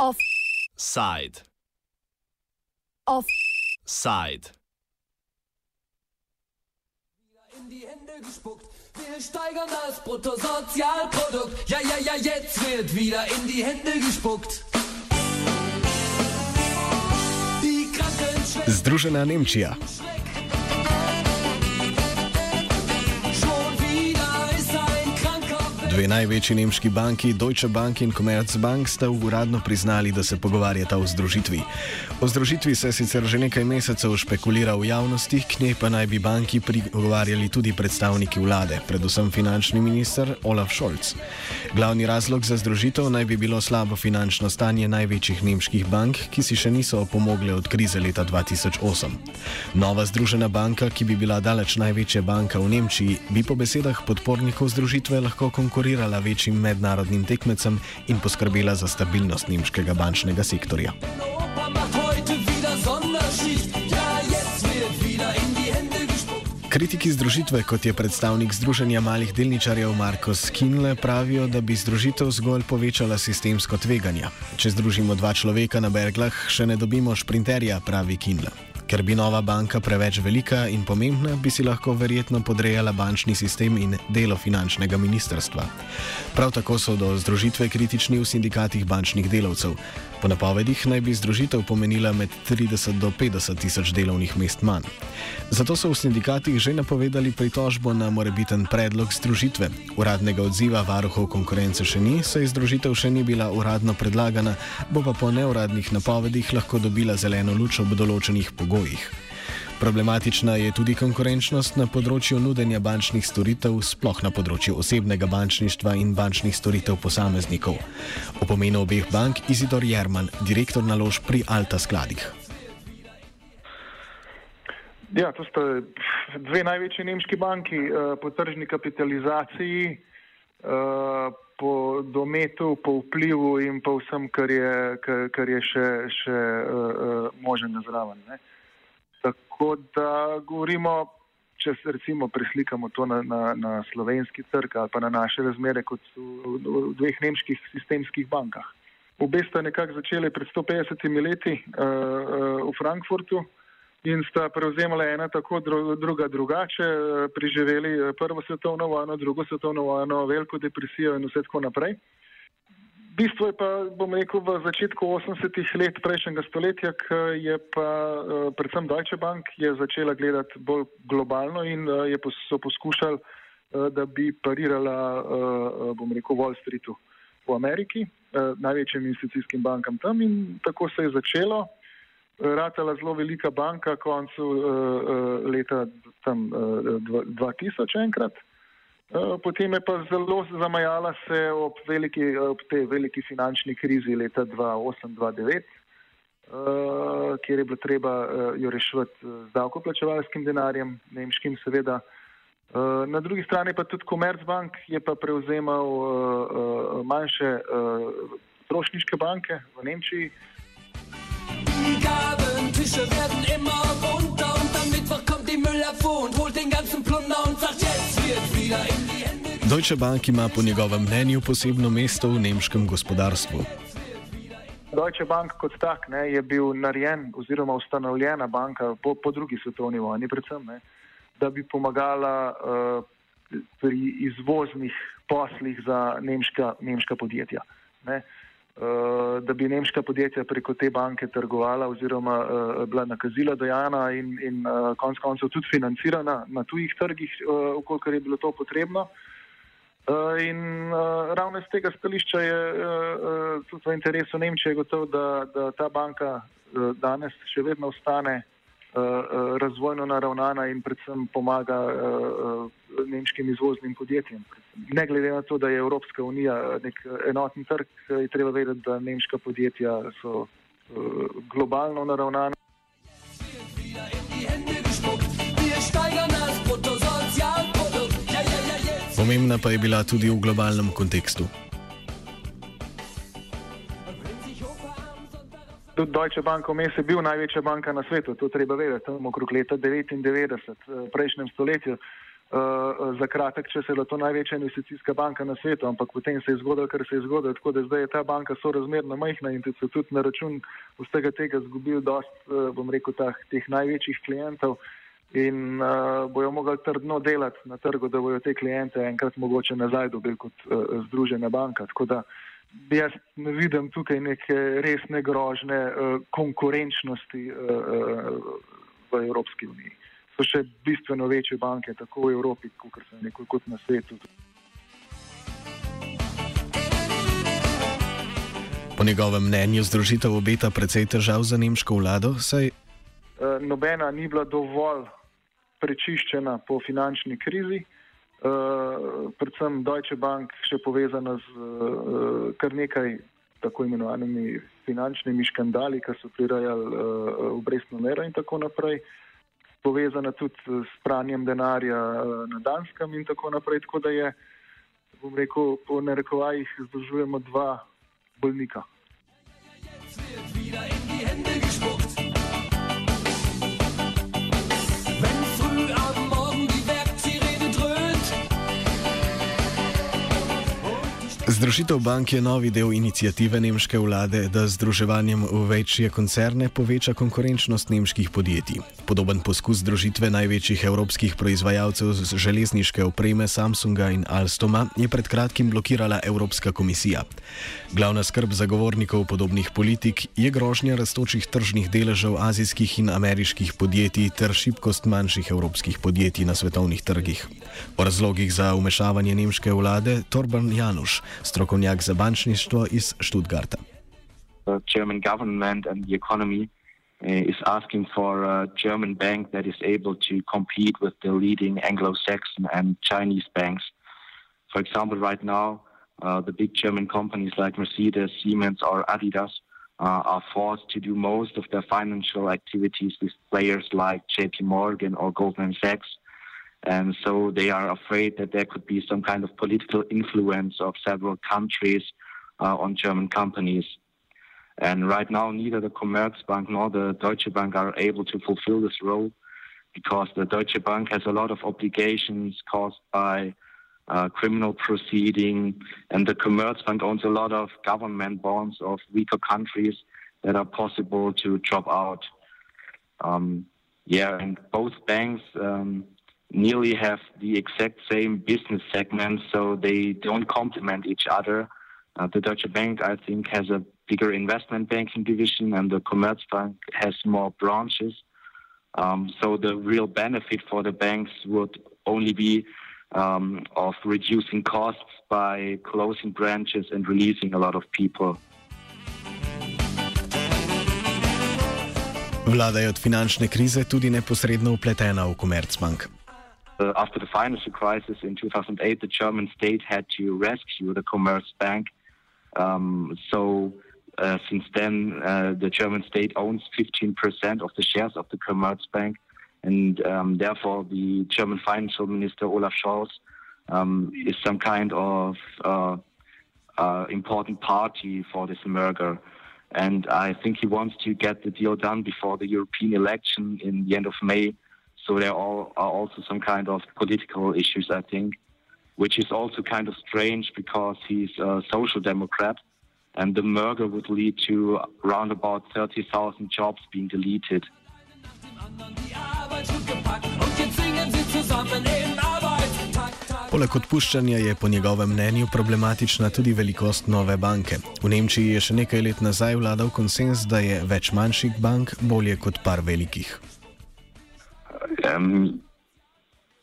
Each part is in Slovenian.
Offside. Offside. in die Hände gespuckt. Wir steigern das Bruttosozialprodukt. Ja, ja, ja, jetzt wird wieder in die Hände gespuckt. Die Krankenschwester. Združena Nemčija. Dve največji nemški banki, Deutsche Bank in Commerzbank, sta uradno priznali, da se pogovarjata o združitvi. O združitvi se sicer že nekaj mesecev špekulira v javnosti, k njej pa naj bi banki prigovarjali tudi predstavniki vlade, predvsem finančni minister Olaf Scholz. Glavni razlog za združitev naj bi bilo slabo finančno stanje največjih nemških bank, ki si še niso opomogle od krize leta 2008. Nova združena banka, ki bi bila daleč največja banka v Nemčiji, bi po besedah podpornikov združitve lahko konkurirala večjim mednarodnim tekmecem in poskrbela za stabilnost nemškega bančnega sektorja. Ja. Kritiki združitve, kot je predstavnik Združenja malih delničarjev Marko Skinle, pravijo, da bi združitev zgolj povečala sistemsko tveganje. Če združimo dva človeka na berglah, še ne dobimo šprinterja, pravi Kinle. Ker bi nova banka preveč velika in pomembna, bi si lahko verjetno podrejala bančni sistem in delo finančnega ministrstva. Prav tako so do združitve kritični v sindikatih bančnih delavcev. Po napovedih naj bi združitev pomenila med 30 do 50 tisoč delovnih mest manj. Zato so v sindikatih že napovedali pritožbo na morebiten predlog združitve. Uradnega odziva varuhov konkurence še ni, saj združitev še ni bila uradno predlagana, bo pa po neuradnih napovedih lahko dobila zeleno luč ob določenih pogojih. Problematična je tudi konkurenčnost na področju nudenja bančnih storitev, sploh na področju osebnega bančništva in bančnih storitev posameznikov. O pomenu obeh bank Izidor Jerman, direktor naložb pri Alta skladih. Ja, to sta dve največji nemški banki uh, po tržni kapitalizaciji, uh, po dometu, po vplivu in po vsem, kar je, kar, kar je še, še uh, možen zraven. Ne. Tako da govorimo, če se recimo preslikamo to na, na, na slovenski trg ali pa na naše razmere, kot so v, v dveh nemških sistemskih bankah. Obe sta nekako začeli pred 150 leti uh, uh, v Frankfurtu in sta prevzemala ena tako, dru, druga drugače, preživeli eh, prvo svetovno vojno, drugo svetovno vojno, veliko depresijo in vse tako naprej. Bistvo je pa, bom rekel, v začetku 80-ih let prejšnjega stoletja, ko je pa uh, predvsem Deutsche Bank je začela gledati bolj globalno in uh, je pos, so poskušali, uh, da bi parirala, bom rekel, Wall Streetu v Ameriki, največjim investicijskim bankam tam in tako se je začelo ratala zelo velika banka koncu leta tam, uh, 2000 enkrat. Uh, potem je pa zelo zamajala se ob, veliki, ob tej veliki finančni krizi leta 2008-2009, uh, kjer je bilo treba uh, jo reševati z davkoplačevalskim denarjem, nemškim seveda. Na drugi strani pa tudi Commerzbank je pa prevzemal manjše potrošniške uh, banke v Nemčiji, Deutsche Bank ima po njegovem mnenju posebno mesto v nemškem gospodarstvu. Deutsche Bank kot tak ne, je bil narejen oziroma ustanovljena banka po, po drugi svetovni vojni, predvsem, ne, da bi pomagala uh, pri izvoznih poslih za nemška, nemška podjetja. Ne. Uh, da bi nemška podjetja preko te banke trgovala oziroma uh, bila nakazila dojana in, in uh, konc koncev tudi financirana na tujih trgih, uh, ukolikor je bilo to potrebno. Uh, in uh, ravno iz tega stališča je uh, tudi v interesu Nemčije gotovo, da, da ta banka uh, danes še vedno ostane uh, razvojno naravnana in predvsem pomaga uh, nemškim izvoznim podjetjem. Ne glede na to, da je Evropska unija nek enotni trg, je treba vedeti, da nemška podjetja so uh, globalno naravnana. Pomembna pa je bila tudi v globalnem kontekstu. Tudi Deutsche Bank vmes je bil največja banka na svetu, to treba vedeti, tam okrog leta 99, v prejšnjem stoletju. uh, za kratek čas je bila to največja investicijska banka na svetu, ampak potem se je zgodilo, kar se je zgodilo, tako da zdaj je ta banka sorazmerno majhna in so tudi na račun vsega tega zgubili dost, uh, bom rekel, tah, teh največjih klientov in uh, bojo mogli trdno delati na trgu, da bojo te klijente enkrat mogoče nazaj dobili kot uh, združena banka. Tako da jaz ne vidim tukaj neke resne grožne uh, konkurenčnosti uh, uh, v Evropski uniji so še bistveno večje banke, tako v Evropi, kot nekaj kot na svetu. Po njegovem mnenju združitev obeta precej težav za nemško vlado, saj nobena ni bila dovolj prečiščena po finančni krizi. Uh, predvsem Deutsche Bank še povezana z uh, kar nekaj tako imenovanimi finančnimi škandali, ki so prirajali uh, obrestno mero in tako naprej. Povezana tudi s pranjem denarja na Danskem in tako naprej. Tako da je, bom rekel, po narekovajih združujemo dva bolnika. Združitev bank je novi del inicijative nemške vlade, da združevanjem v večje koncerne poveča konkurenčnost nemških podjetij. Podoben poskus združitve največjih evropskih proizvajalcev železniške opreme Samsunga in Alstoma je pred kratkim blokirala Evropska komisija. Glavna skrb zagovornikov podobnih politik je grožnja rastočih tržnih deležev azijskih in ameriških podjetij ter šibkost manjših evropskih podjetij na svetovnih trgih. O razlogih za umešavanje nemške vlade Torban Januš. Strokovnjak za bančništvo iz Stuttgarta. The German government and the economy uh, is asking for a German bank that is able to compete with the leading Anglo-Saxon and Chinese banks. For example, right now, uh, the big German companies like Mercedes, Siemens, or Adidas uh, are forced to do most of their financial activities with players like JP Morgan or Goldman Sachs. And so they are afraid that there could be some kind of political influence of several countries uh, on German companies. And right now, neither the Commerzbank nor the Deutsche Bank are able to fulfill this role because the Deutsche Bank has a lot of obligations caused by uh, criminal proceeding, and the Commerzbank owns a lot of government bonds of weaker countries that are possible to drop out. Um, yeah, and both banks um, nearly have the exact same business segments, so they don't complement each other. Uh, the Deutsche Bank, I think, has a bigger investment banking division, and the Commerzbank has more branches. Um, so the real benefit for the banks would only be um, of reducing costs by closing branches and releasing a lot of people. Vlada je od finančne krize tudi neposredno upletena v Commerzbank. After the financial crisis in 2008, the German state had to rescue the Commerzbank. Um, so uh, since then, uh, the German state owns 15% of the shares of the Commerzbank, and um, therefore the German financial minister Olaf Scholz um, is some kind of uh, uh, important party for this merger. And I think he wants to get the deal done before the European election in the end of May so there are also some kind of political issues, I think, which is also kind of strange because he's a social democrat, and the merger would lead to around about 30,000 jobs being deleted. Poleg odpuščanja je po njegovem mnenju problematična tudi velikost nove banke. V Nemčiji je še nekaj let nazaj vladal konsens, da je več manjših bank bolje kot par velikih. Um,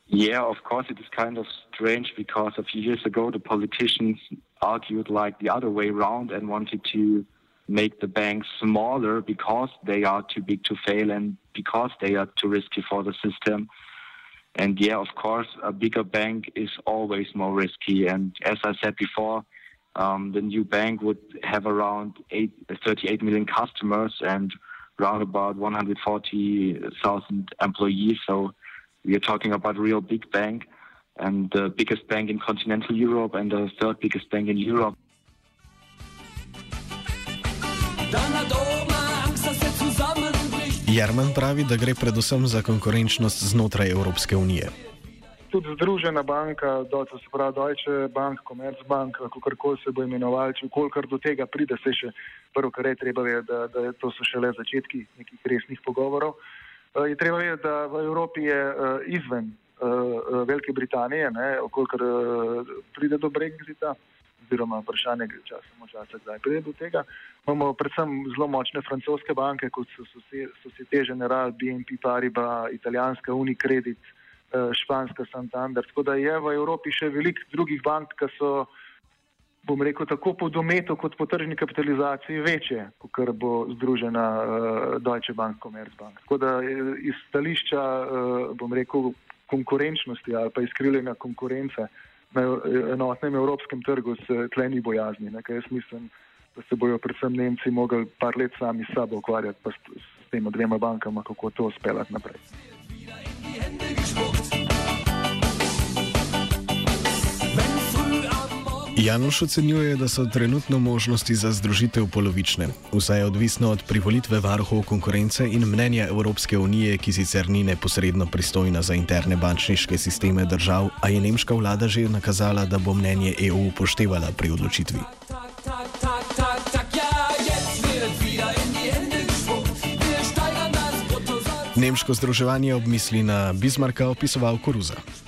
yeah, of course, it is kind of strange because a few years ago the politicians argued like the other way around and wanted to make the banks smaller because they are too big to fail and because they are too risky for the system. And yeah, of course, a bigger bank is always more risky. And as I said before, um, the new bank would have around eight, 38 million customers and around about 140,000 employees. So we are talking about a real big bank and the biggest bank in continental Europe and the third biggest bank in Europe. Jerman pravi, da gre predvsem za konkurenčnost znotraj Evropske unije. Tudi združena banka, to se pravi Deutsche Bank, Commerzbank, kako koli se bo imenoval, če kolikor do tega pride, se še prvo, kar je treba vedeti, da, da to so šele začetki nekih resnih pogovorov. Je treba vedeti, da v Evropi je izven Velike Britanije, okolikor pride do Brexita oziroma vprašanje, če samo časa, kdaj pride do tega. Imamo predvsem zelo močne francoske banke, kot so Societe Generale, BNP Paribas, italijanska Unicredit, eh, španska Santander. Tako da je v Evropi še veliko drugih bank, ki so, bom rekel, tako po dometu kot po tržni kapitalizaciji večje, kot bo združena uh, Deutsche Bank, Commerzbank. Tako da eh, iz stališča, uh, bom rekel, konkurenčnosti ali pa izkrivljena konkurence, na enotnem evropskem trgu se tle ni bojazni. Ne, jaz mislim, da se bojo predvsem Nemci mogli par let sami s sabo ukvarjati, pa s, s tema dvema bankama, kako to speljati naprej. Januš ocenjuje, da so trenutno možnosti za združitev polovične. Vse je odvisno od privolitve varuhov konkurence in mnenja Evropske unije, ki sicer ni neposredno pristojna za interne bančniške sisteme držav, a je nemška vlada že nakazala, da bo mnenje EU upoštevala pri odločitvi. Nemško združevanje obmisli na Bismarcka opisoval Koruza.